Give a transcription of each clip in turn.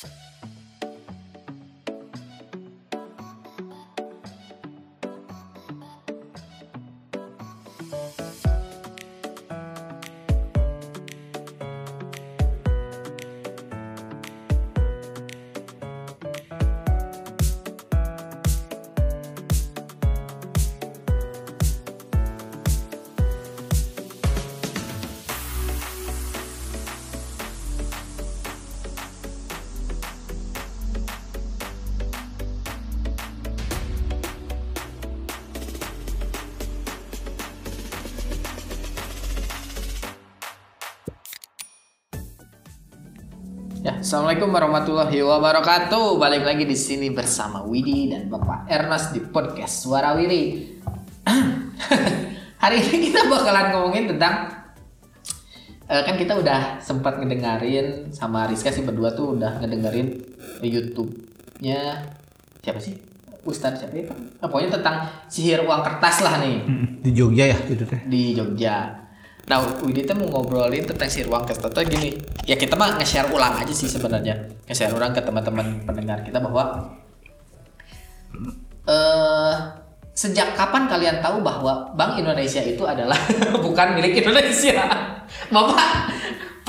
Ya, Assalamualaikum warahmatullahi wabarakatuh. Balik lagi di sini bersama Widi dan Bapak Ernest di podcast Suara Wiri. Hari ini kita bakalan ngomongin tentang eh, kan kita udah sempat ngedengerin sama Rizka sih berdua tuh udah ngedengerin YouTube-nya siapa sih? Ustadz siapa ya? Nah, pokoknya tentang sihir uang kertas lah nih Di Jogja ya gitu teh. di Jogja. Nah, Widi tuh mau ngobrolin tentang sihir uang kertas tuh gini. Ya kita mah nge-share ulang aja sih sebenarnya. Nge-share ulang ke teman-teman pendengar kita bahwa eh sejak kapan kalian tahu bahwa Bank Indonesia itu adalah bukan milik Indonesia? Bapak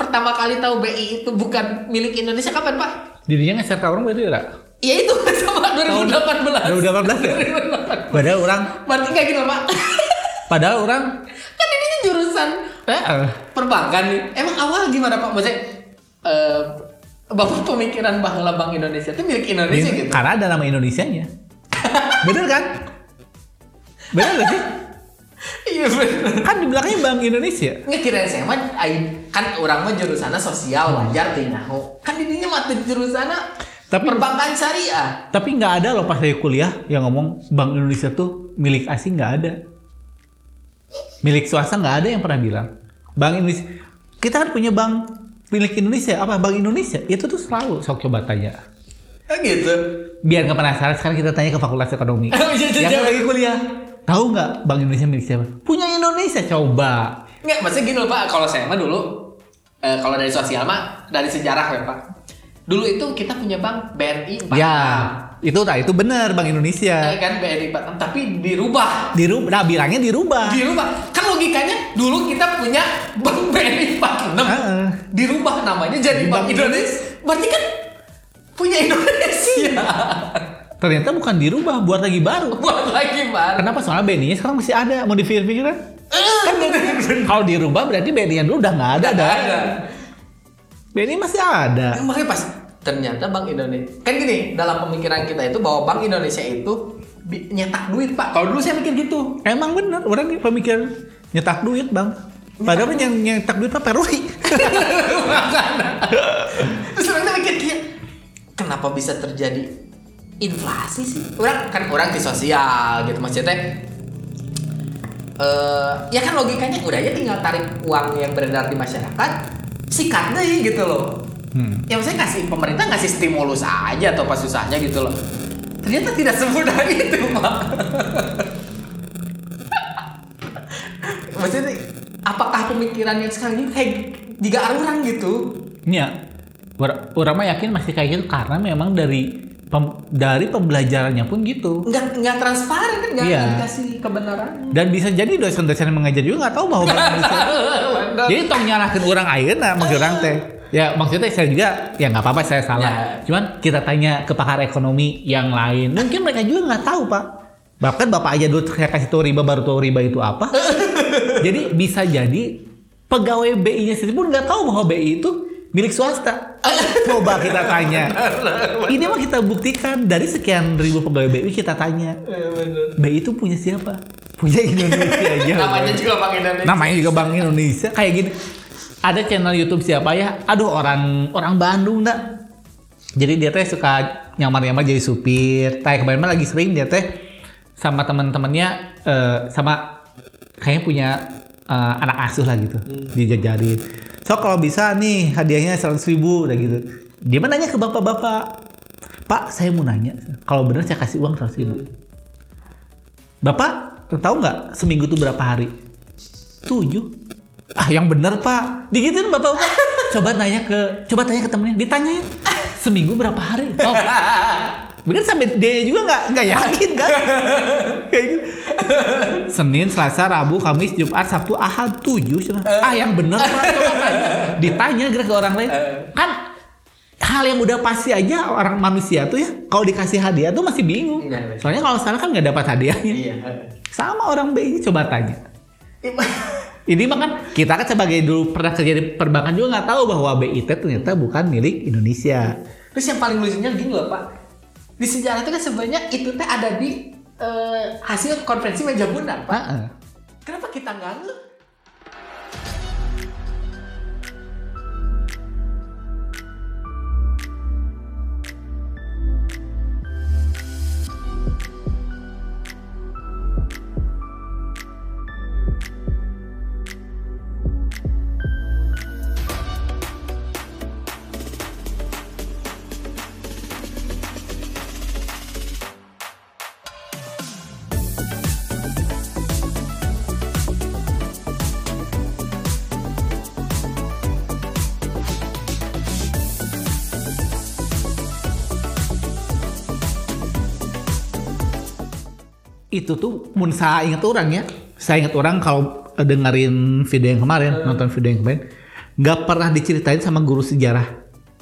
pertama kali tahu BI itu bukan milik Indonesia kapan, Pak? Dirinya ngeser orang berarti ya? Ya itu sama 2018. 2018 ya? Padahal orang, Berarti kayak gitu, Pak. padahal orang, jurusan perbankan nih. Emang awal gimana Pak? Maksudnya eh Bapak pemikiran bahwa Bank Indonesia itu milik Indonesia gitu. karena ada nama Indonesianya. Bener kan? Bener gak sih? Iya benar. Kan di belakangnya Bank Indonesia. Nggak kira saya mah kan orang mah jurusannya sosial wajar teh nyaho. Kan dirinya mah teu jurusannya Tapi- perbankan syariah. Tapi nggak ada loh pas saya kuliah yang ngomong Bank Indonesia tuh milik asing nggak ada. Milik swasta nggak ada yang pernah bilang. Bank Indonesia, kita kan punya bank milik Indonesia. Apa Bank Indonesia? Itu tuh selalu sok coba tanya. Kan gitu. Biar nggak penasaran, sekarang kita tanya ke Fakultas Ekonomi. Iya, iya, yang iya. lagi kuliah. Tahu nggak Bank Indonesia milik siapa? Punya Indonesia coba. Nggak, maksudnya gini loh Pak, kalau saya mah dulu eh, kalau dari sosial mah dari sejarah ya Pak. Dulu itu kita punya bank BNI 46. Ya, itu nah itu benar Bank Eh, Indonesia. kan BNI 46, tapi dirubah. Dirubah, nah bilangnya dirubah. dirubah kan logikanya dulu kita punya bank BNI 46 Heeh. dirubah namanya jadi Di bank Bank Indonesia berarti kan punya Indonesia Ternyata bukan dirubah, buat lagi baru. buat lagi baru Kenapa? Soalnya BNI-nya sekarang masih ada, mau dipikir-pikir kan? Kan Kalau dirubah berarti BNI yang dulu udah nggak ada, Udah dah. ada. BNI masih ada. Eh, makanya pas ternyata Bank Indonesia kan gini dalam pemikiran kita itu bahwa Bank Indonesia itu nyetak duit pak. Kalau dulu saya mikir gitu. Emang bener, orang pemikiran nyetak duit bang. Padahal yang nyetak duit apa Perui. terus orang mikir dia kenapa bisa terjadi inflasi sih? Orang kan orang di sosial gitu maksudnya eh ya kan logikanya udah aja tinggal tarik uang yang beredar di masyarakat sikat deh gitu loh Hmm. ya maksudnya kasih pemerintah ngasih stimulus aja atau pas susahnya gitu loh ternyata tidak semudah itu pak maksudnya apakah pemikiran yang sekarang ini kayak jika orang gitu ya, or- orang mah yakin masih kayak gitu karena memang dari pem- dari pembelajarannya pun gitu. nggak nggak transparan kan nggak Iya. dikasih kebenaran Dan bisa jadi dosen-dosen yang mengajar juga nggak tahu bahwa. Jadi tong nyalahkan orang ayeuna mah teh. Ya maksudnya saya juga ya nggak apa-apa saya salah. Ya. Cuman kita tanya ke pakar ekonomi yang lain, mungkin mereka juga nggak tahu pak. Bahkan bapak aja dulu saya kasih tahu riba baru tahu riba itu apa. jadi bisa jadi pegawai BI-nya sendiri pun nggak tahu bahwa BI itu milik swasta. Coba kita tanya. Ini mah kita buktikan dari sekian ribu pegawai BI kita tanya. BI itu punya siapa? Punya Indonesia aja. namanya juga Bank Indonesia Namanya juga Bank Indonesia kayak gini. Ada channel YouTube siapa ya? Aduh orang orang Bandung dah. Jadi dia teh suka nyamar-nyamar jadi supir. Kayak kemarin mah lagi sering dia teh sama teman-temannya eh, sama kayaknya punya eh, anak asuh lah gitu. Dijajarin. So kalau bisa nih hadiahnya 100 ribu udah gitu. Dia nanya ke bapak-bapak. Pak saya mau nanya. Kalau bener saya kasih uang 100 ribu. Bapak tahu nggak seminggu tuh berapa hari? Tujuh. Ah yang bener pak. Digituin bapak bapak. Coba nanya ke, coba tanya ke temennya. Ditanyain. seminggu berapa hari? Oh. Bener sampai dia juga nggak nggak yakin kan? Kayak gitu. Senin, Selasa, Rabu, Kamis, Jumat, Sabtu, Ahad, tujuh. cuma. Ah yang bener Pak. Coba tanya. Ditanya gerak ke orang lain. Kan hal yang udah pasti aja orang manusia tuh ya kalau dikasih hadiah tuh masih bingung. Soalnya kalau salah kan nggak dapat hadiahnya. Iya. Sama orang BI coba tanya. Ini mah kan kita kan sebagai dulu pernah kerja di perbankan juga nggak tahu bahwa BIT ternyata bukan milik Indonesia. Terus yang paling lucunya gini loh Pak. Di sejarah itu kan sebenarnya itu teh ada di eh, hasil konferensi meja bundar Pak. Heeh. Kenapa kita nggak Itu tuh mun saya ingat orang ya. Saya ingat orang kalau dengerin video yang kemarin, nonton video yang kemarin, nggak pernah diceritain sama guru sejarah.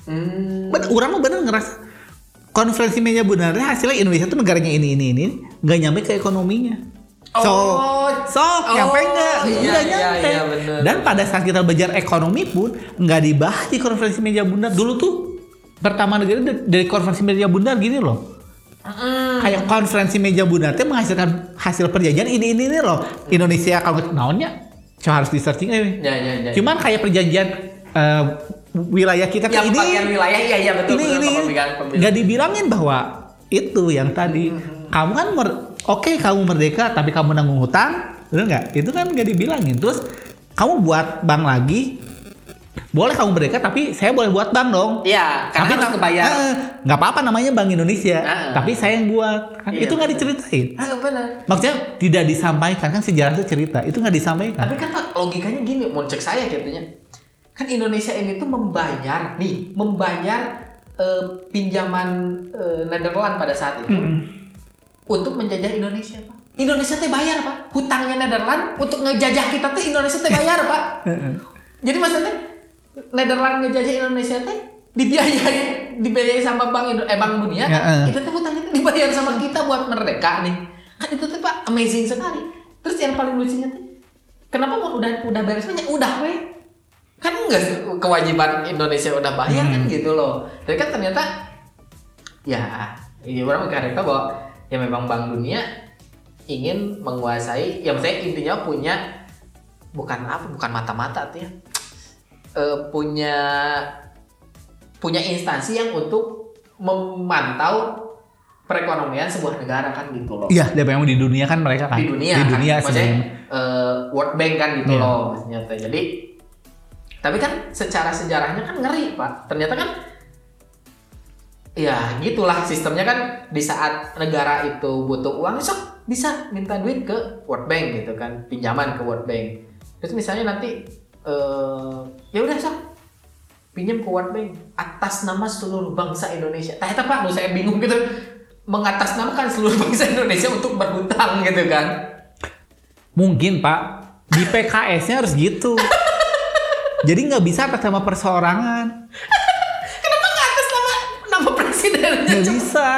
Hmm. Ben, orang mah bener ngerasa konferensi meja benarnya hasilnya Indonesia tuh negaranya ini ini ini nggak nyampe ke ekonominya. So, Oh, sok oh, nyampe nggak? iya, Nggak iya, nyampe. iya, bener. Dan pada saat kita belajar ekonomi pun nggak dibahas di konferensi meja bundar. Dulu tuh pertama negara dari- dari konferensi meja bundar gini loh. Mm. Kayak konferensi meja bundar menghasilkan hasil perjanjian ini ini ini loh. Indonesia kalau naonnya, so harus di searching eh. Ya, ya, ya. Cuman kayak perjanjian eh, wilayah kita yang kayak ini wilayah iya iya betul ini betul, ini. nggak dibilangin bahwa itu yang tadi. Kamu kan mer- oke kamu merdeka tapi kamu nanggung hutang. Benar nggak? Itu kan nggak dibilangin. Terus kamu buat bank lagi boleh kamu merdeka tapi saya boleh buat bank dong Iya, karena harus nggak- kebayar. eh, nggak apa-apa namanya bank Indonesia Ah. tapi saya yang buat kan Iya, itu nggak diceritain Ah, benar. maksudnya tidak disampaikan kan sejarah itu cerita itu nggak disampaikan Tapi kan logikanya gini, mau cek saya katanya. Kan Indonesia ini tuh membayar nih, membayar eh, pinjaman eh, Netherlands pada saat itu untuk menjajah Indonesia, Pak. Indonesia teh bayar, Pak. Hutangnya Netherlands untuk ngejajah kita teh Indonesia teh bayar, Pak. Jadi maksudnya Netherlands ngejajah Indonesia teh dibiayai dibiayai sama Bank Indo eh Bank Dunia. Ya, eh. Itu teh hutangnya teh dibayar sama kita buat merdeka nih. Kan itu tuh Pak amazing sekali. Terus yang paling lucunya tuh kenapa mau udah udah beres banyak udah weh kan enggak kewajiban Indonesia udah bayar kan gitu loh tapi kan ternyata ya ini orang mengkareka bahwa ya memang Bank Dunia ingin menguasai ya maksudnya intinya punya bukan apa bukan mata-mata tuh ya Eh, punya punya instansi yang untuk memantau perekonomian sebuah negara kan gitu loh Iya, dan memang di dunia kan mereka kan di dunia di kan. dunia maksudnya sebenarnya. eh, World Bank kan gitu Iya. loh maksudnya jadi tapi kan secara sejarahnya kan ngeri pak ternyata kan ya gitulah sistemnya kan di saat negara itu butuh uang sok bisa minta duit ke World Bank gitu kan pinjaman ke World Bank terus misalnya nanti eh ya udah sok pinjam ke World Bank atas nama seluruh bangsa Indonesia. Itu Pak, nu saya bingung gitu. Mengatasnamakan seluruh bangsa Indonesia untuk berhutang gitu kan. Mungkin Pak di PKS-nya harus gitu. Jadi nggak bisa atas nama perseorangan, Kenapa nggak atas nama nama presidennya? nggak bisa.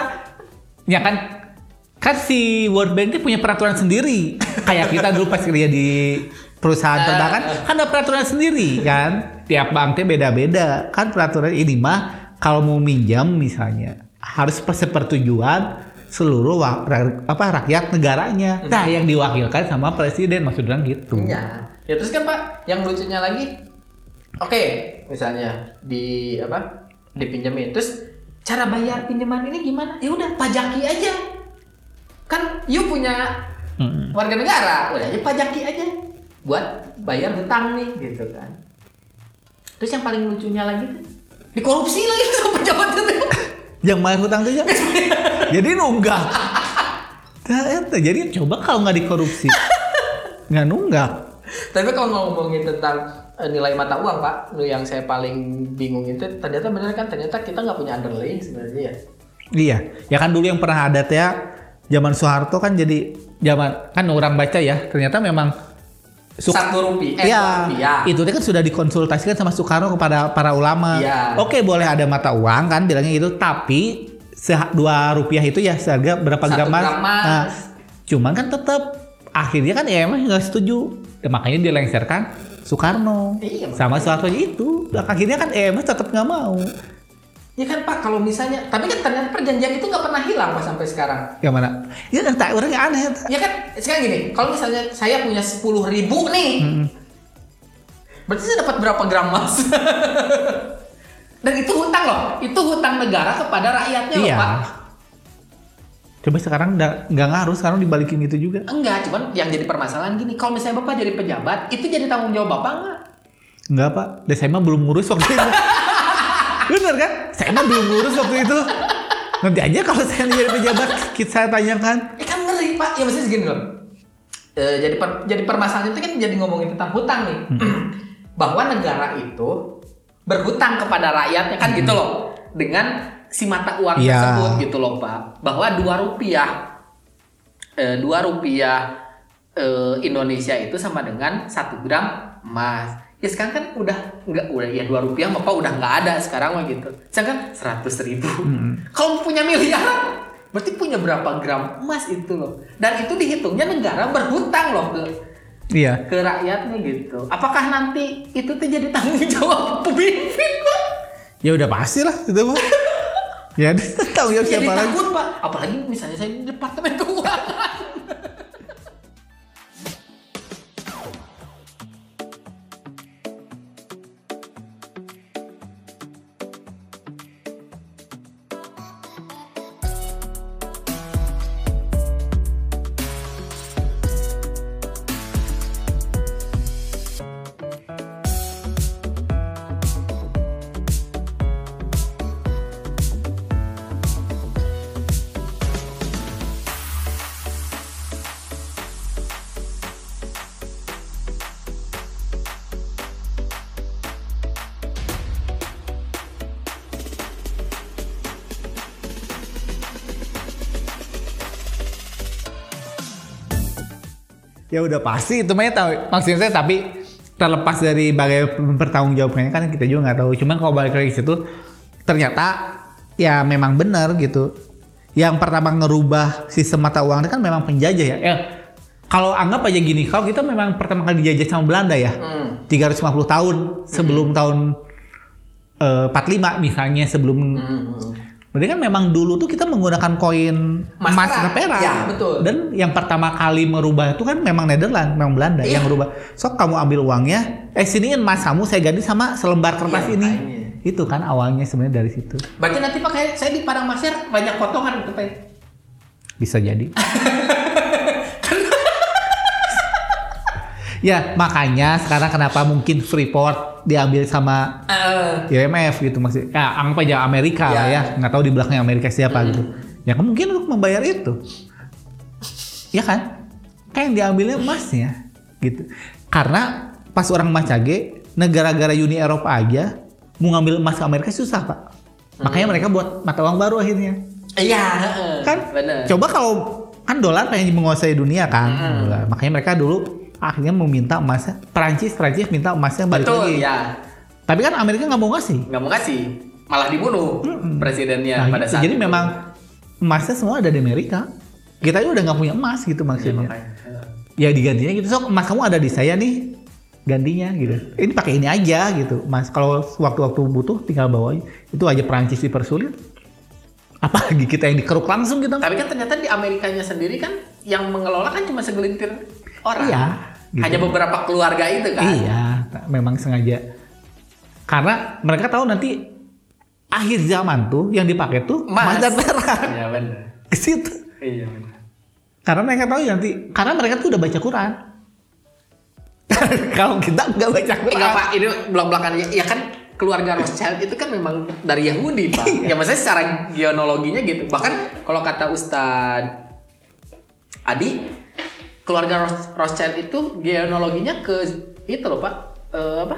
Ya kan, kan si World Bank itu punya peraturan sendiri. Kayak kita dulu pas kerja di perusahaan perbankan, kan ada peraturan sendiri kan. Tiap banknya beda-beda. Kan peraturan ini mah kalau mau minjam misalnya harus persetujuan seluruh apa rakyat negaranya. Nah, yang diwakilkan sama presiden maksudnya gitu. Iya. Ya terus kan Pak, yang lucunya lagi, oke, misalnya di apa? Dipinjemin. Terus cara bayar pinjaman ini gimana? Ya udah pajaki aja. Kan you punya Mm-mm. warga negara, udah aja pajaki aja buat bayar hutang nih gitu kan. Terus yang paling lucunya lagi tuh dikorupsi lagi sama pejabat itu. yang bayar hutang tuh ya. jadi nunggak. Nah, jadi coba kalau nggak dikorupsi, nggak nunggak. Tapi kalau ngomongin tentang eh, nilai mata uang pak lu yang saya paling bingung itu ternyata benar kan ternyata kita nggak punya underlying sebenarnya ya Iya, ya kan dulu yang pernah ada ya zaman Soeharto kan jadi zaman kan orang baca ya ternyata memang Suk- satu rupiah eh, Iya, rupiah itu kan sudah dikonsultasikan sama Soekarno kepada para ulama. Iya. Oke, boleh ada mata uang kan bilangnya gitu, tapi dua rupiah itu ya seharga berapa Satu gram mas? gram mas. Nah, cuman kan tetap akhirnya kan ya emang nggak setuju, Dan makanya dilengserkan Soekarno Iya, sama Soeharto itu. Dan akhirnya kan EMS tetap nggak mau. Ya kan pak kalau misalnya tapi kan ternyata perjanjian itu nggak pernah hilang pak sampai sekarang Yang mana? Ya kan tak orangnya aneh. tak. ya kan sekarang gini kalau misalnya saya punya sepuluh ribu nih Mm-mm. berarti saya dapat berapa gram mas dan itu hutang loh itu hutang negara kepada rakyatnya loh Iya. pak Coba sekarang nggak ngaruh, sekarang dibalikin gitu juga. enggak cuman yang jadi permasalahan gini kalau misalnya bapak jadi pejabat itu jadi tanggung jawab bapak nggak Enggak pak, mah belum ngurus waktu itu. Bener kan? Saya mah belum ngurus waktu itu. Nanti aja kalau saya jadi pejabat, kita saya tanyakan. Eh kan ngeri pak, ya maksudnya segini loh. Eh, jadi per- jadi permasalahan itu kan jadi ngomongin tentang hutang nih, bahwa negara itu berhutang kepada rakyatnya kan gitu loh, dengan si mata uang Iya. tersebut gitu loh pak, bahwa dua rupiah, eh, dua rupiah eh, Indonesia itu sama dengan satu gram emas. Ya sekarang kan udah nggak udah ya dua rupiah bapak udah nggak ada sekarang mah gitu. Sekarang seratus ribu. Kalau punya miliar berarti punya berapa gram emas itu loh. Dan itu dihitungnya negara berhutang loh ke Iya. ke rakyatnya gitu. Apakah nanti itu tuh jadi tanggung jawab pemimpin pak? Ya udah pasti lah itu mah. ya tahu ya Jadi siapa lagi. takut pak. Apalagi misalnya saya di departemen keuangan. Ya udah pasti itu mah ya tahu. Maksudnya saya tapi terlepas dari bagaimana pertanggungjawabannya kan kita juga nggak tahu. Cuman kalau balik lagi ke situ ternyata ya memang benar gitu. Yang pertama ngerubah sistem mata uang itu kan memang penjajah ya. Eh, kalau anggap aja gini, kalau kita memang pertama kali dijajah sama Belanda ya, Hmm. 350 tahun sebelum tahun eh, 45 misalnya sebelum Hmm. Berarti kan memang dulu tuh kita menggunakan koin Mas emas dan perak. Ya, betul. Dan yang pertama kali merubah itu kan memang Netherlands, memang Belanda Iya. yang merubah. Sok kamu ambil uangnya, eh sini emas kamu saya ganti sama selembar kertas Iya, ini. makanya. Itu kan awalnya sebenarnya dari situ. Berarti nanti pak kayak saya di Padang Masyar banyak potongan gitu pak. Bisa jadi. ya makanya sekarang kenapa mungkin Freeport diambil sama Eh, IMF gitu maksudnya. Ya anggap aja Amerika lah Ya. ya, nggak tahu di belakangnya Amerika siapa gitu. Ya mungkin untuk membayar itu. Ya kan? Kan yang diambilnya emasnya gitu. Karena pas orang Macage, negara-negara Uni Eropa aja mau ngambil emas ke Amerika susah, Pak. Makanya mereka buat mata uang baru akhirnya. Iya. Kan? Bener. Coba kalau kan dolar pengen menguasai dunia kan. Hmm. Dolar. Makanya mereka dulu akhirnya meminta emasnya. Perancis, Perancis minta emasnya balik Betul, lagi. ya. Tapi kan Amerika nggak mau ngasih. Nggak mau ngasih, malah dibunuh presidennya Nah, pada gitu. saat Jadi itu. memang emasnya semua ada di Amerika. Kita ini udah nggak punya emas gitu Iya, maksudnya. makanya. ya digantinya gitu. So emas kamu ada di saya nih, gantinya gitu. Ini pakai ini aja gitu. Mas kalau waktu-waktu butuh tinggal bawa aja. Itu aja Perancis dipersulit. Apalagi kita yang dikeruk langsung gitu. Tapi kan ternyata di Amerikanya sendiri kan yang mengelola kan cuma segelintir orang. Iya, gitu. Hanya beberapa keluarga itu kan. Iya, memang sengaja. Karena mereka tahu nanti akhir zaman tuh yang dipakai tuh emas, dan perak. Iya benar. Ke situ. Iya benar. Karena mereka tahu nanti, karena mereka tuh udah baca Quran. Kalau kita nggak baca Quran. Enggak Pak, ini belak-belakannya ya kan keluarga Rothschild itu kan memang dari Yahudi Pak. Iya. ya maksudnya secara genealoginya gitu. Bahkan kalau kata Ustadz Adi, keluarga Roth- Rothschild itu genealoginya ke itu loh Pak, eh, apa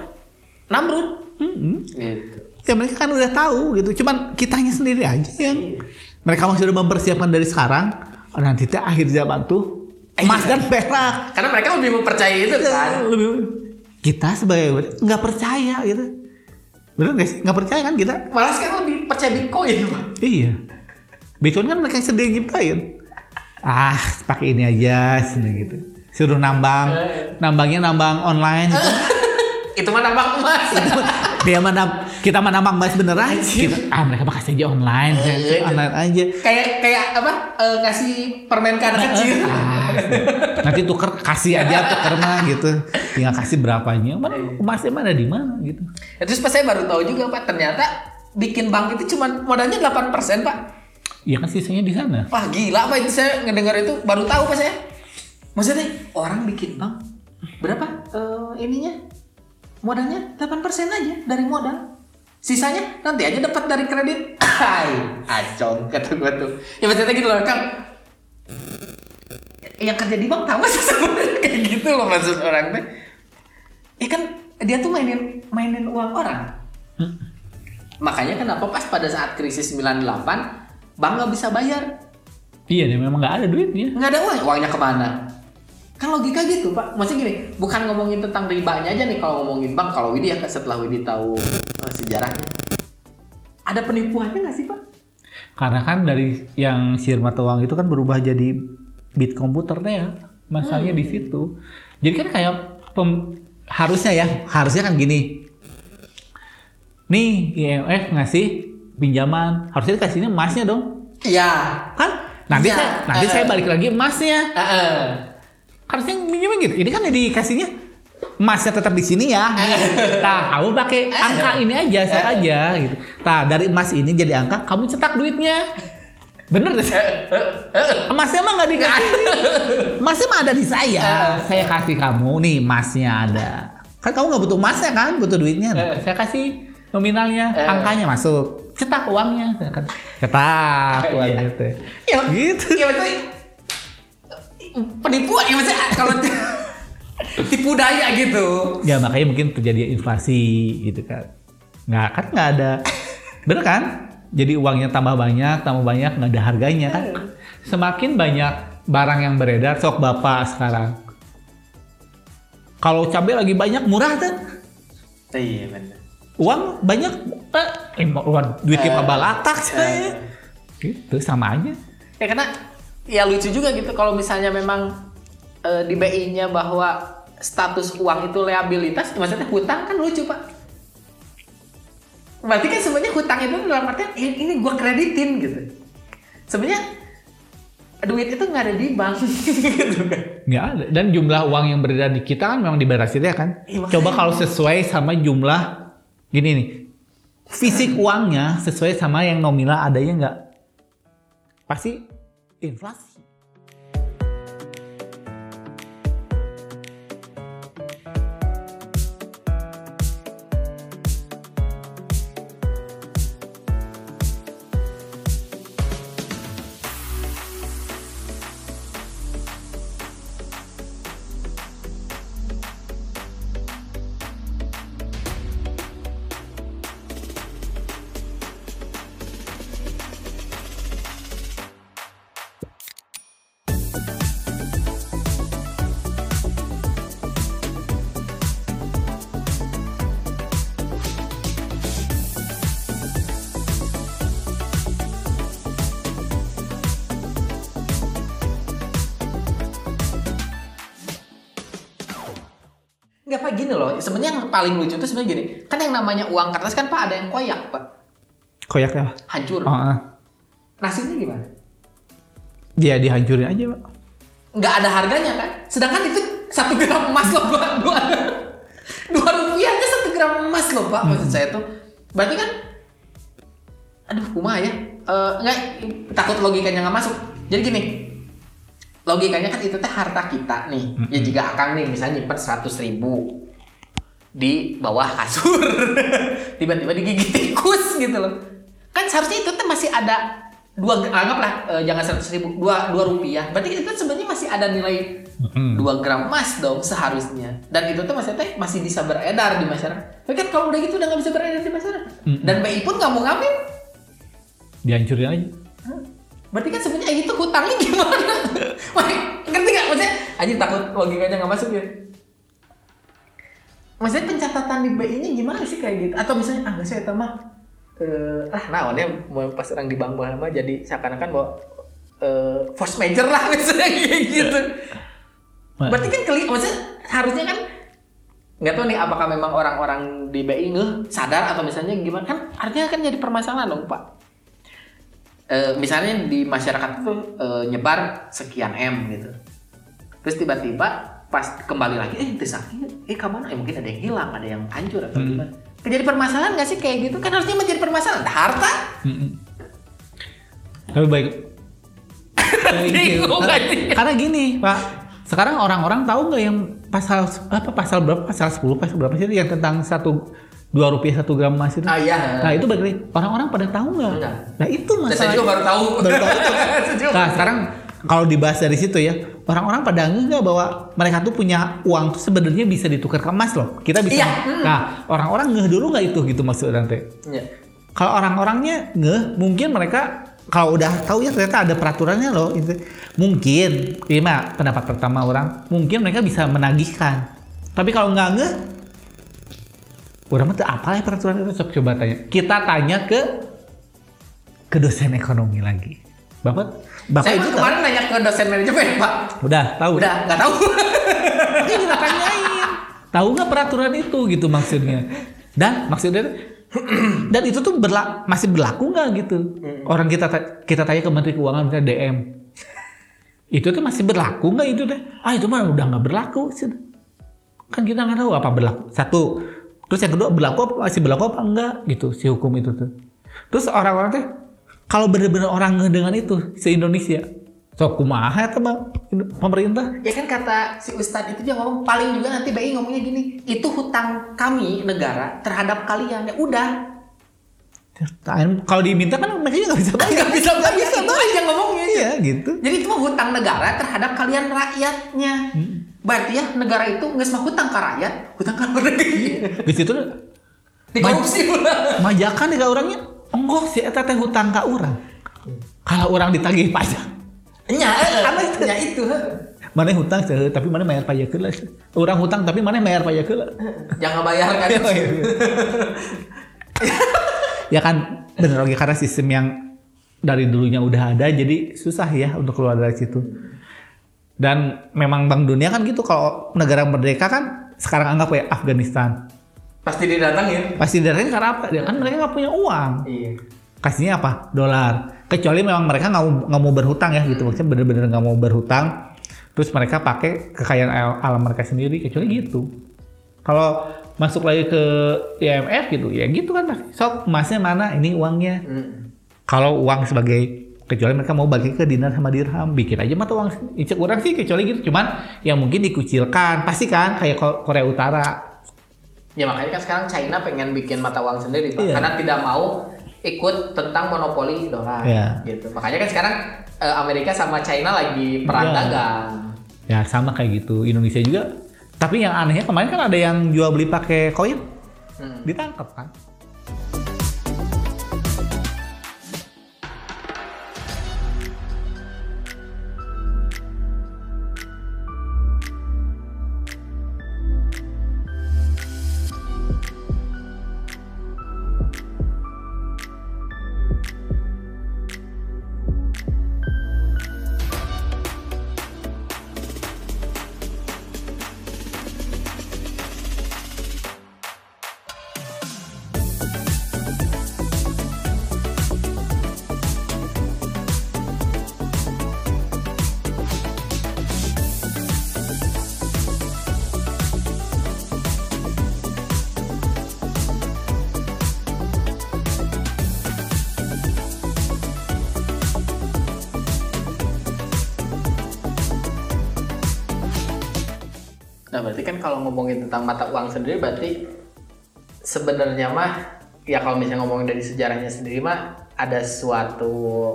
namrud Mm-mm. gitu Ya mereka kan udah tahu gitu. Cuman kitanya sendiri aja yang mereka masih udah mempersiapkan dari sekarang. Oh, nanti teh akhir zaman tuh emas dan perak. karena mereka lebih mempercayai itu kan Lebih- kita sebagai nggak percaya gitu. Bener gak sih? Nggak percaya kan kita? malah sekarang lebih percaya bitcoin pak Iya. Bitcoin kan mereka sendiri nyiptain. Ah, pakai ini aja sini gitu. Suruh nambang, nambangnya nambang online. Gitu. itu mah nambang emas Dia mana kita mah nambang emas beneran. Kita, ah mereka mah kasih aja online, online aja. kayak kayak apa eh, ngasih permen ke anak kecil Ah, nanti tuker kasih aja tuker mah gitu. Tinggal kasih berapanya. Mana emasnya mana di mana gitu. Ya, terus pas saya baru tahu juga pak ternyata bikin bank itu cuma modalnya 8% pak Iya kan sisanya di sana. wah gila pak. Itu saya ngedengar itu baru tahu pak saya. Maksudnya orang bikin bank berapa? Eh, ininya? Modalnya? 8% aja dari modal. Sisanya nanti aja dapat dari kredit. Hai acong kata gua tuh. Ya maksudnya gitu loh kang. Yang kerja di bank tahu sebenarnya? Kayak gitu loh maksud orang teh. Ya kan dia tuh mainin mainin uang orang. Makanya kenapa pas pada saat krisis 98 bank nggak bisa bayar Iya, dia memang nggak ada duitnya. nggak ada uang uangnya ke mana kan logika gitu pak maksudnya gini bukan ngomongin tentang ribanya aja nih kalau ngomongin bank kalau Widi ya setelah Widi tahu eh, sejarahnya ada penipuannya nggak sih pak Karena kan dari yang share mata uang itu kan berubah jadi bit komputer deh ya. Masalahnya di situ. Jadi kan kayak pem- harusnya ya, harusnya kan gini. Nih IMF ngasih pinjaman, harusnya dikasihnya emasnya dong. iya Kan? Nanti Iya. saya nanti saya Eh. balik lagi emasnya. Heeh. Harusnya pinjaman gitu. Ini kan dikasihnya emasnya tetap di sini ya. Nah, kamu pakai angka ini aja, set aja gitu. Nah, dari emas ini jadi angka, kamu cetak duitnya. Bener deh. Emasnya mah nggak dikasih. Emasnya mah ada di saya. Saya kasih kamu nih emasnya ada. Kan kamu nggak butuh emasnya kan, butuh duitnya. Saya kasih nominalnya, Eh. angkanya masuk. Cetak uangnya. Kan, Cetak uangnya teh. ya Gitu. ya maksudnya penipuan ya maksudnya kalau tipu daya gitu Ya makanya mungkin terjadi inflasi gitu kan. Nggak kan nggak ada, bener kan? Jadi uangnya tambah banyak, tambah banyak nggak ada harganya kan. Semakin banyak barang yang beredar, sok bapak sekarang. Kalau cabai lagi banyak murah kan? iya benar Uang banyak, eh, eh uang duitnya Eh, balatak Eh. saya. Gitu sama aja. ya karena ya lucu juga gitu kalau misalnya memang eh, di BI-nya bahwa status uang itu liabilitas maksudnya hutang kan lucu pak berarti kan sebenarnya hutang itu dalam artian ini, ini gue kreditin gitu sebenarnya duit itu nggak ada di bank gitu kan Nggak ada. Dan jumlah uang yang beredar di kita kan memang dibatasi ya kan. Makanya. Coba kalau sesuai sama jumlah gini nih, fisik uangnya sesuai sama yang nominal adanya nggak? Pasti inflasi. Gini loh sebenarnya yang paling lucu itu sebenarnya gini kan yang namanya uang kertas kan pak ada yang koyak pak. Koyak ya? hancur. Oh, ah. nasibnya gimana? Dia dihancurin aja, Pak. nggak ada harganya kan? Sedangkan itu satu gram emas loh pak. Dua dua rupiah aja satu gram emas loh pak maksud saya tuh. Berarti kan aduh kumah ya. Eh, nggak takut logikanya nggak masuk. Jadi gini logikanya kan itu teh harta kita nih. Ya jika akang nih misalnya nyimpen seratus ribu di bawah kasur. Tiba-tiba digigit tikus gitu loh. Kan seharusnya itu teh masih ada dua anggaplah eh, jangan seratus ribu dua dua rupiah. Berarti itu kan sebenarnya masih ada nilai Hmm. dua gram emas dong seharusnya. Dan itu tuh maksudnya teh masih bisa beredar di masyarakat. Tapi kan kalau udah gitu udah nggak bisa beredar di masyarakat. Hmm. dan BI pun nggak mau ngambil. Dihancurin aja. berarti kan sebenarnya itu hutangnya gimana? Wah, ngerti nggak? Maksudnya aja takut logikanya nggak masuk ya maksudnya pencatatan di BI nya gimana sih kayak gitu? Atau misalnya ah nggak sih eta mah eh ah. Naonnya mau pas orang di bank mah jadi seakan-akan bawa eh, force major lah misalnya kayak gitu. Berarti kan keli maksudnya harusnya kan nggak tahu nih apakah memang orang-orang di BI ngeh sadar atau misalnya gimana. Kan artinya kan jadi permasalahan dong pak. Eh, misalnya di masyarakat itu eh, nyebar sekian m gitu. Terus tiba-tiba pas kembali lagi eh itu sakit eh ke mana eh mungkin ada yang hilang ada yang hancur atau Hmm. gimana jadi permasalahan nggak sih kayak gitu kan harusnya menjadi permasalahan harta Mm-mm. Lebih baik. Karena, gini, Pak. Sekarang orang-orang tahu nggak yang pasal apa pasal berapa? Pasal 10 pasal berapa sih yang tentang satu dua rupiah satu gram emas itu? ah iya Nah itu lagi, orang-orang pada tahu nggak? Nah itu Dan saya masalah. juga baru tahu Baru tahu. Nah sekarang kalau dibahas dari situ ya, orang-orang pada nggak bahwa mereka tuh punya uang tuh sebenarnya bisa ditukar ke emas loh. Kita bisa. Iya. Hmm. Nah orang-orang ngeh dulu nggak itu gitu maksud nanti. Iya. Kalau orang-orangnya ngeh, mungkin mereka kalau udah tahu ya ternyata ada peraturannya loh. Itu. Mungkin, ini mah pendapat pertama orang, mungkin mereka bisa menagihkan. Tapi kalau nggak ngeh, mah tuh apa ya peraturan itu? Coba, coba tanya. Kita tanya ke ke dosen ekonomi lagi. Bapak, bapak saya itu mah tahu? kemarin nanya ke dosen manajemen pak Udah tahu. udah nggak tahu Ini kita tanyain. Tahu nggak peraturan itu gitu maksudnya? Dan maksudnya dan itu tuh berla- masih berlaku nggak gitu? Orang kita ta- kita tanya ke Menteri Keuangan misalnya DM. Itu tuh masih berlaku nggak itu deh? Ah itu mah udah nggak berlaku sih. Kan kita nggak tahu apa berlaku. Satu. Terus yang kedua berlaku apa masih berlaku apa enggak gitu si hukum itu tuh. Terus orang-orang teh kalau bener-bener orang dengan itu se Indonesia, so kumaha eta mah pemerintah? Ya kan kata si Ustadz itu dia ngomong paling juga nanti BI ngomongnya gini itu hutang kami negara terhadap kalian ya udah. Tain- Kalau diminta kan mereka nggak bisa bayar. nggak bisa nggak bisa itu aja ngomongnya Iya gitu. jadi itu mah hutang negara terhadap kalian rakyatnya. Berarti ya negara itu nggak semua hutang ke rakyat hutang ke negeri. Di situ dikorupsi pula. majakan di orangnya. Enggak sih eta teh hutang ka urang. Kalau orang ditagih pajak, nya eh, Apa itu? nya itu heh. mana hutang seueur tapi mana bayar pajak heula. Orang hutang tapi mana bayar pajak jangan bayar kan ya kan bener lagi karena sistem yang dari dulunya udah ada jadi susah ya untuk keluar dari situ. Dan memang Bank Dunia kan gitu kalau negara merdeka kan sekarang anggap ya Afghanistan. Pasti didatangin Pasti dari karena apa? Ya kan mereka nggak punya uang. iya. Kasihnya apa? Dolar. Kecuali memang mereka nggak mau nggak mau berhutang ya gitu. Maksudnya bener-bener nggak mau berhutang. Terus mereka pakai kekayaan al- alam mereka sendiri. Kecuali gitu. Kalau masuk lagi ke IMF gitu ya gitu kan pasti sok emasnya mana? Ini uangnya. Hmm. kalau uang sebagai kecuali mereka mau bagi ke dinar sama dirham. Bikin aja mata uang icek orang sih kecuali gitu. Cuman yang mungkin dikucilkan. Pasti kan kayak Ko- Korea Utara Ya makanya kan sekarang China pengen bikin mata uang sendiri Pak. Iya. Karena tidak mau ikut tentang monopoli dolar Iya. gitu. Makanya kan sekarang eh, Amerika sama China lagi perang Iya. dagang. ya sama kayak gitu Indonesia juga tapi yang anehnya kemarin kan ada yang jual beli pakai koin Hmm. ditangkap kan berarti kan kalau ngomongin tentang mata uang sendiri berarti sebenarnya mah ya kalau misalnya ngomongin dari sejarahnya sendiri mah ada suatu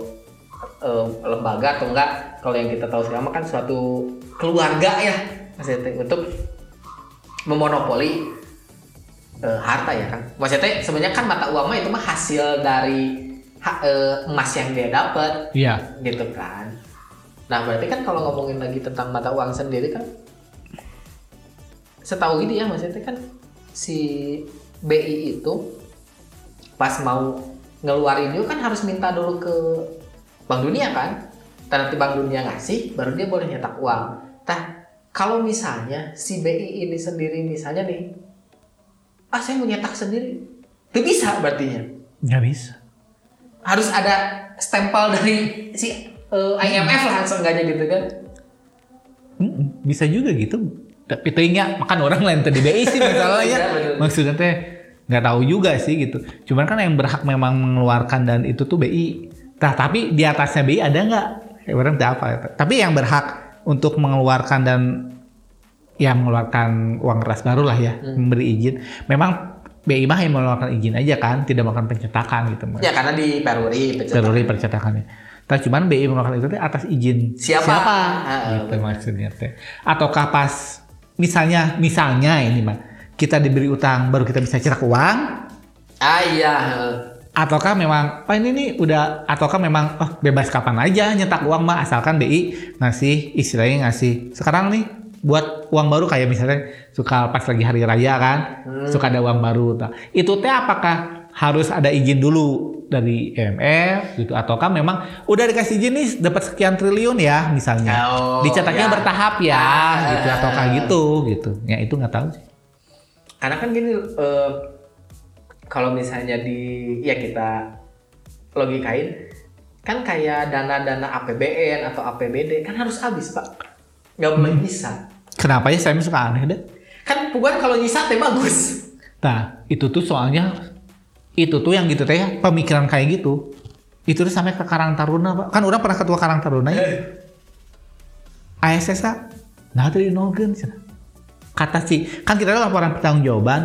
eh, lembaga atau enggak kalau yang kita tahu sekarang kan suatu keluarga ya maksudnya untuk memonopoli eh, harta ya kan. Maksudnya sebenarnya kan mata uang mah itu mah hasil dari ha- eh, emas yang dia dapat Iya. gitu kan. Nah berarti kan kalau ngomongin lagi tentang mata uang sendiri kan setahu gini ya maksudnya kan si BI itu pas mau ngeluarin itu kan harus minta dulu ke Bank Dunia kan? Dan nanti Bank Dunia ngasih baru dia boleh nyetak uang. Nah kalau misalnya si BI ini sendiri misalnya nih ah saya mau nyetak sendiri. Itu bisa berartinya. Nggak bisa. harus ada stempel dari si eh, IMF lah seenggaknya gitu kan. Bisa juga gitu. Tapi tehnya makan orang lain tadi BI sih masalahnya. Iya, betul. Maksudnya teh nggak tahu juga sih gitu. Cuman kan yang berhak memang mengeluarkan dan itu tuh BI. Nah, tapi di atasnya BI ada nggak? Ya, orang apa. Tapi yang berhak untuk mengeluarkan dan ya mengeluarkan uang keras baru lah ya, memberi izin. Memang BI mah yang mengeluarkan izin aja kan, tidak melakukan pencetakan gitu. ya karena di Peruri pencetakan. Teruri percetakannya. Tapi cuman BI mengeluarkan itu atas izin Siapa? Ah, gitu maksudnya teh. Ataukah pas misalnya misalnya ini mah kita diberi utang baru kita bisa cetak uang. Ah iya ataukah memang oh ini nih udah ataukah memang oh bebas kapan aja nyetak uang mah asalkan BI ngasih istilahnya ngasih. Sekarang nih buat uang baru kayak misalnya suka pas lagi hari raya kan suka ada uang baru itu teh apakah harus ada izin dulu dari IMF gitu. Ataukah memang udah dikasih izin nih dapat sekian triliun ya misalnya. Oh, dicetaknya ya. bertahap ya Ah. gitu. Ataukah gitu gitu. Ya itu nggak tahu sih. Karena kan gini eh, kalau misalnya di ya kita logikain kan kayak dana-dana APBN atau APBD kan harus habis pak. Nggak boleh bisa kenapa ya? Saya suka aneh deh. Kan bukan kalau nyisa teh bagus. Nah, itu tuh soalnya itu tuh yang gitu teh ya, pemikiran kayak gitu. Itu tuh sampai ke Karang Taruna, Pak. Kan orang pernah ketua Karang Taruna ya. ASS nah tadi nolgen cenah. Kata sih, kan kita ada laporan pertanggungjawaban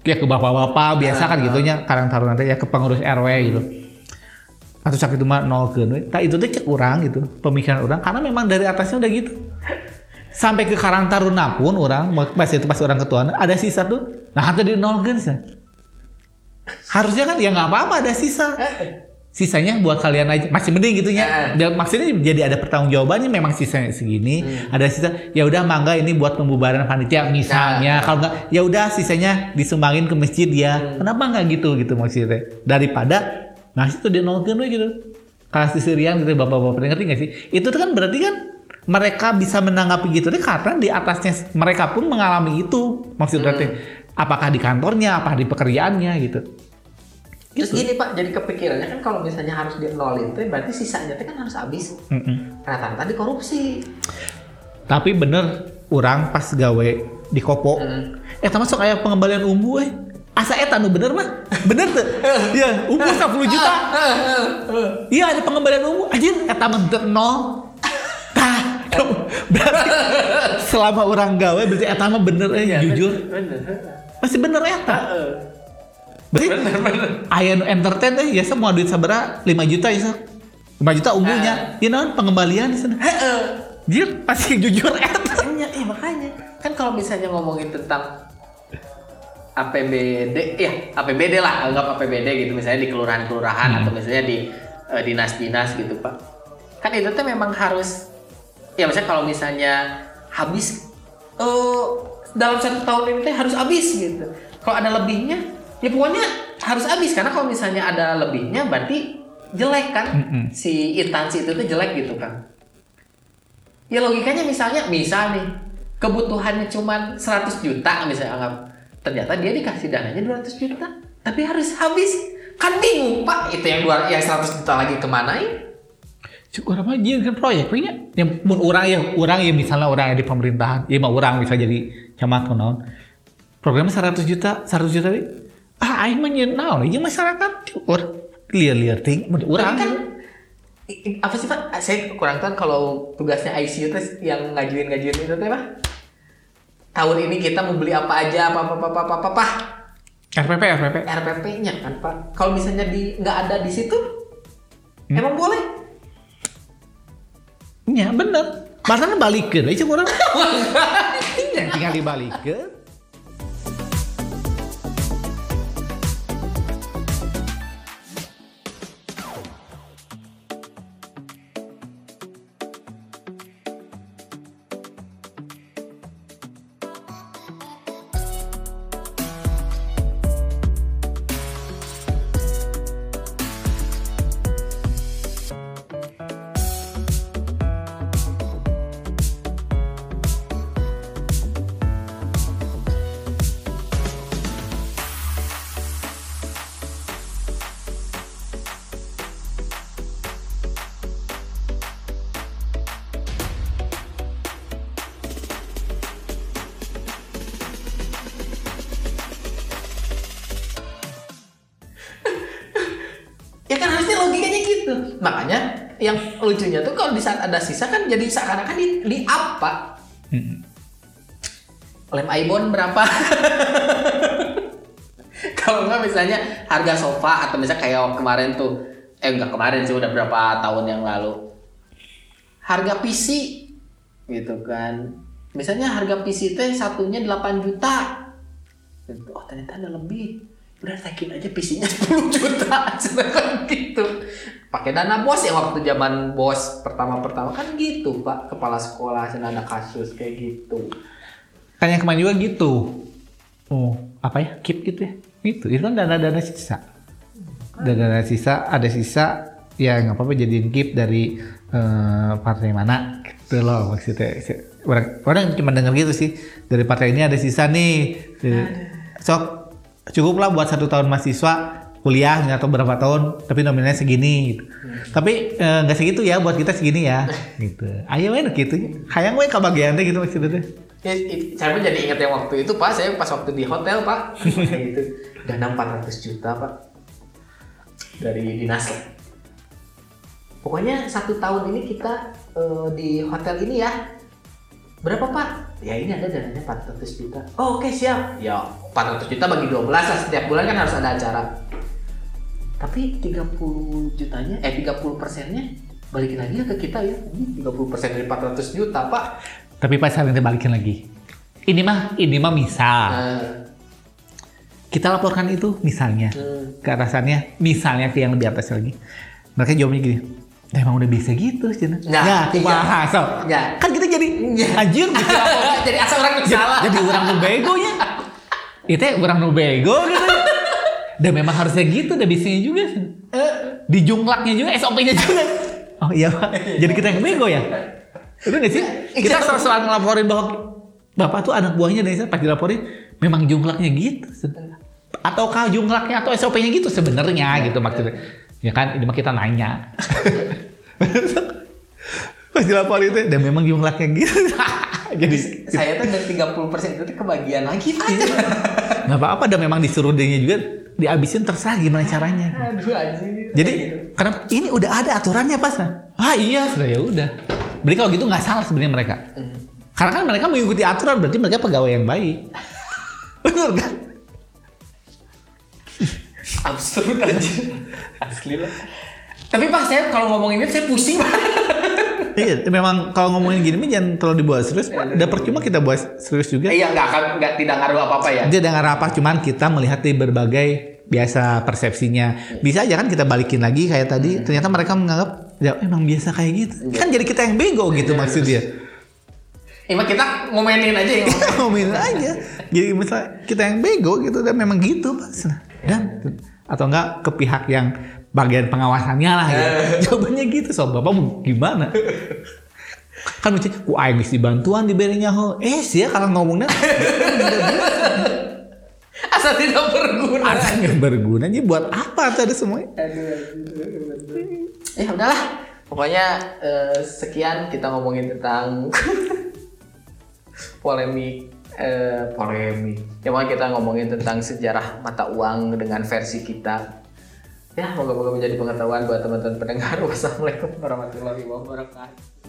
ya ke bapak-bapak biasa kan gitunya Karang Taruna teh ya ke pengurus RW gitu. Atau sakit itu mah nolgen we. Nah, itu tuh cek orang gitu, pemikiran orang karena memang dari atasnya udah gitu. Sampai ke Karang Taruna pun orang pas itu pas orang ketua ada sisa tuh. Nah, tadi nolgen sih. Harusnya kan ya nggak apa-apa ada sisa. Sisanya buat kalian aja masih mending gitu Eh. ya. Dan maksudnya jadi ada pertanggungjawabannya memang sisanya segini, ada sisa ya udah mangga ini buat pembubaran panitia misalnya. Kalau nggak ya udah sisanya disumbangin ke masjid ya. Kenapa nggak gitu gitu maksudnya? Daripada ngasih tuh dia nolkeun we gitu. Kasih sirian gitu bapak-bapak ngerti nggak sih? Itu tuh kan berarti kan mereka bisa menanggapi gitu deh karena di atasnya mereka pun mengalami itu maksudnya teh apakah di kantornya apa di pekerjaannya gitu. Terus gini pak jadi kepikirannya kan kalau misalnya harus di nolin tuh berarti sisanya tuh kan harus habis. Mm-mm. rata-rata di korupsi. Tapi bener orang pas gawe di kopo. Hmm. eh termasuk kayak pengembalian umbu eh. Asa eta nu bener mah bener tuh? Iya umbu 10 juta. Iya ada pengembalian umbu. Anjir eta mah nol. Tah berarti selama orang gawe berarti eta mah bener eh jujur. bener masih bener eta berarti aya nu entertain teh ya semua duit sabaraha 5 juta ya 5 juta umbunya ya naon pengembalian sana. Jir, pasti jujur eta makanya eh makanya. Kan kalau misalnya ngomongin tentang APBD ya APBD lah. Anggap APBD gitu. Misalnya di kelurahan-kelurahan atau misalnya di eh, dinas-dinas gitu pak. Kan itu tuh memang harus ya misalnya kalau misalnya habis eh dalam satu tahun ini teh harus habis gitu kalau ada lebihnya ya pokoknya harus habis karena kalau misalnya ada lebihnya berarti jelek kan Mm-mm. si instansi itu tuh jelek gitu kan Ya logikanya misalnya, misal nih, kebutuhannya cuma 100 juta misalnya anggap. Ternyata dia dikasih dananya 200 juta, tapi harus habis. Kan bingung, Pak. Itu yang dua yang 100 juta lagi ke mana ya? Cukup apa aja kan proyek punya. Yang orang ya, orang ya misalnya orang yang di pemerintahan, ya mau orang bisa jadi atau naon. Programnya 100 juta, 100 juta we. Ah, aing mah nyeun naon ieu masyarakat or liar-liar ting urang kan apa sih Pak? Saya kurang tahu kalau tugasnya ICU itu yang ngajuin-ngajuin itu teh Pak. Tahun ini kita mau beli apa aja, apa apa apa apa apa, apa. RPP RPP. RPP-nya kan Pak. Kalau misalnya di nggak ada di situ, Hmm. emang boleh? Iya bener. Masa balikin aja orang. tinggal dibalikin. Gitu. Makanya yang lucunya tuh kalau di saat ada sisa kan jadi seakan-akan di, di apa? Mm-mm. Lem Aibon berapa? kalau nggak misalnya harga sofa atau misalnya kayak kemarin tuh, eh enggak kemarin sih udah berapa tahun yang lalu. Harga PC gitu kan. Misalnya harga PC teh satunya 8 juta. Oh ternyata ada lebih. Udah naikin aja PC-nya 10 juta. Sedangkan gitu. Pakai dana bos ya waktu zaman bos pertama-pertama kan gitu pak. Kepala sekolah ada kasus kayak gitu. Kan yang kemarin juga gitu. Oh, apa ya? Keep gitu ya. Itu, itu kan dana-dana sisa. Dana-dana sisa, ada sisa ya nggak apa-apa jadiin keep dari eh, partai mana gitu loh maksudnya. Orang, orang cuma denger gitu sih. Dari partai ini ada sisa nih. Sok cukuplah buat satu tahun mahasiswa kuliah tahu berapa tahun tapi nominalnya segini gitu. tapi eh, nggak segitu ya buat kita segini ya gitu ayo main gitu hayang we kebagian deh gitu maksudnya. Ya, saya pun jadi ingat yang waktu itu pak, saya pas waktu di hotel pak, itu dana 400 juta pak dari dinas lah. Pokoknya satu tahun ini kita eh, di hotel ini ya, berapa pak? Ya ini ada dananya 400 juta. Oh, Oke siap. Ya 400 juta bagi 12 lah setiap bulan kan harus ada acara. Tapi 30 jutanya, eh 30 persennya balikin lagi ya ke kita ya. Ini 30 persen dari 400 juta pak. tapi pas saya nanti balikin lagi ini mah ini mah misal Nah, kita laporkan itu misalnya hmm. ke atasannya misalnya ke yang lebih atas lagi mereka jawabnya gini "Nah, emang udah bisa gitu Cina. Nah, ya, iya. kumaha so. Ya. kan kita jadi Iya. anjir gitu jadi asal orang yang jadi, salah. jadi orang bego nya itu orang nu bego gitu dan memang harusnya gitu udah bisanya juga. Di jumlahnya juga SOP-nya juga. Oh iya pak. Jadi kita yang bego ya? Itu nggak sih? Kita selalu selalu ngelaporin bahwa bapak tuh anak buahnya dari pas dilaporin memang jumlahnya gitu. Ataukah jumlahnya atau SOP-nya gitu? Sebenarnya gitu maksudnya. Ya kan? Ini mah kita nanya. Pas dilaporin itu dan memang jumlahnya gitu jadi Saya tuh dari 30 persen itu kebagian lagi pak. nggak apa-apa dan memang disuruh dia juga dihabisin terserah gimana caranya Aduh jadi karena ini udah ada aturannya pas ah iya sudah ya udah berarti kalau gitu nggak salah sebenarnya mereka Hmm. karena kan mereka mengikuti aturan berarti mereka pegawai yang baik benar kan absurd anjing. Asli lah. Tapi pak saya kalau ngomong ini saya pusing. Iya memang kalau ngomongin gini jangan terlalu dibuat serius. Udah percuma kita buat serius juga. Iya nggak akan nggak tidak ngaruh apa apa ya. dia dengar apa cuman kita melihat di berbagai biasa persepsinya. Bisa aja kan kita balikin lagi kayak tadi. Ternyata mereka menganggap ya emang biasa kayak gitu. Kan jadi kita yang bego gitu maksudnya Emang kita ngomenin aja ya. ngomongin aja. Jadi misal kita yang bego gitu dan memang gitu pas dan atau enggak ke pihak yang bagian pengawasannya lah gitu. jawabannya gitu so bapak mau gimana kan mesti ku aing geus dibantuan diberinya ho eh sih ya kalau ngomongnya Asal tidak berguna. ada yang berguna jadi buat apa tuh ada semuanya Aduh, aduh, aduh. Ya udahlah. Pokoknya eh, sekian kita ngomongin tentang polemik eh, polemik. Ya kita ngomongin tentang sejarah mata uang dengan versi kita. Ya, moga-moga menjadi pengetahuan buat teman-teman pendengar. Wassalamualaikum warahmatullahi wabarakatuh.